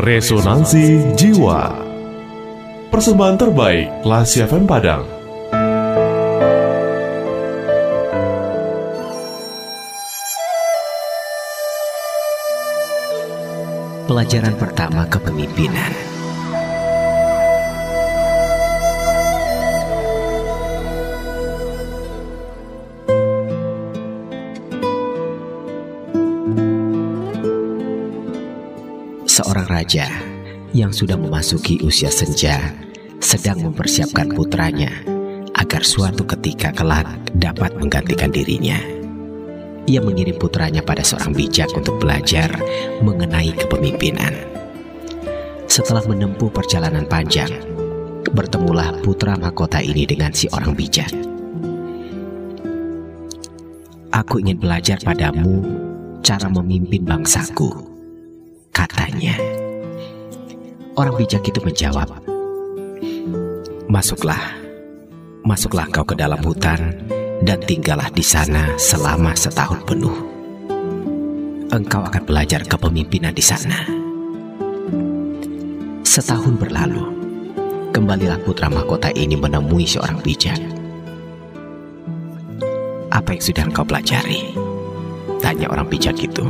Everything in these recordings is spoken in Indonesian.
Resonansi Jiwa. Persembahan terbaik Lasi FM Padang. Pelajaran pertama kepemimpinan Seorang raja yang sudah memasuki usia senja sedang mempersiapkan putranya agar suatu ketika kelak dapat menggantikan dirinya. Ia mengirim putranya pada seorang bijak untuk belajar mengenai kepemimpinan. Setelah menempuh perjalanan panjang, bertemulah putra mahkota ini dengan si orang bijak. Aku ingin belajar padamu cara memimpin bangsaku Orang bijak itu menjawab, Masuklah, masuklah kau ke dalam hutan dan tinggallah di sana selama setahun penuh. Engkau akan belajar kepemimpinan di sana. Setahun berlalu, kembalilah putra mahkota ini menemui seorang bijak. Apa yang sudah engkau pelajari? Tanya orang bijak itu.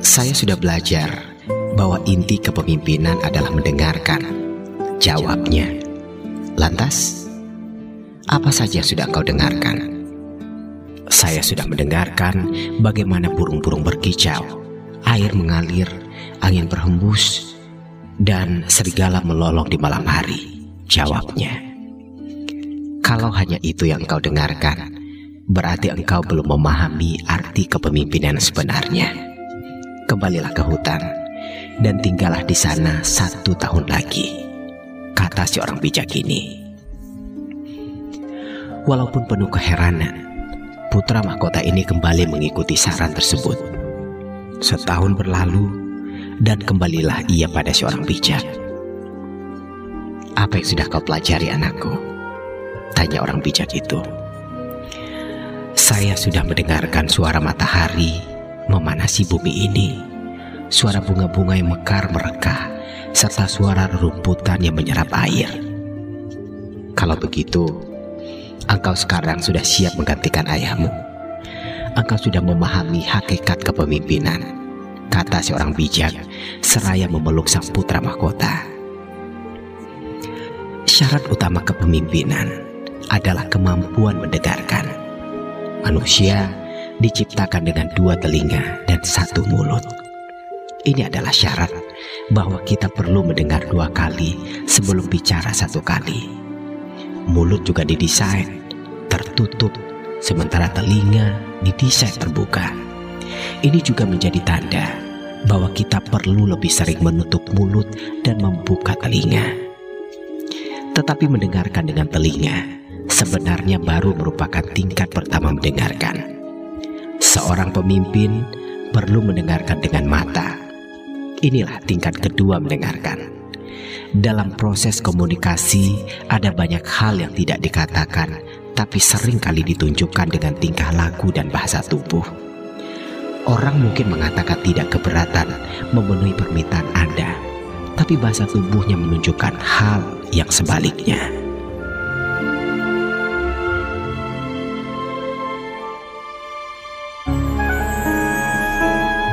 Saya sudah belajar bahwa inti kepemimpinan adalah mendengarkan. Jawabnya. Lantas, apa saja sudah engkau dengarkan? Saya sudah mendengarkan bagaimana burung-burung berkicau, air mengalir, angin berhembus, dan serigala melolong di malam hari. Jawabnya. Kalau hanya itu yang engkau dengarkan, berarti engkau belum memahami arti kepemimpinan sebenarnya kembalilah ke hutan dan tinggallah di sana satu tahun lagi, kata si orang bijak ini. Walaupun penuh keheranan, putra mahkota ini kembali mengikuti saran tersebut. Setahun berlalu, dan kembalilah ia pada si orang bijak. Apa yang sudah kau pelajari anakku? Tanya orang bijak itu. Saya sudah mendengarkan suara matahari memanasi bumi ini. Suara bunga-bunga yang mekar merekah, serta suara rerumputan yang menyerap air. Kalau begitu, engkau sekarang sudah siap menggantikan ayahmu. Engkau sudah memahami hakikat kepemimpinan, kata seorang bijak seraya memeluk sang putra mahkota. Syarat utama kepemimpinan adalah kemampuan mendengarkan. Manusia diciptakan dengan dua telinga dan satu mulut. Ini adalah syarat bahwa kita perlu mendengar dua kali sebelum bicara satu kali. Mulut juga didesain tertutup, sementara telinga didesain terbuka. Ini juga menjadi tanda bahwa kita perlu lebih sering menutup mulut dan membuka telinga. Tetapi mendengarkan dengan telinga sebenarnya baru merupakan tingkat pertama mendengarkan Seorang pemimpin perlu mendengarkan dengan mata. Inilah tingkat kedua mendengarkan. Dalam proses komunikasi ada banyak hal yang tidak dikatakan tapi sering kali ditunjukkan dengan tingkah laku dan bahasa tubuh. Orang mungkin mengatakan tidak keberatan memenuhi permintaan Anda, tapi bahasa tubuhnya menunjukkan hal yang sebaliknya.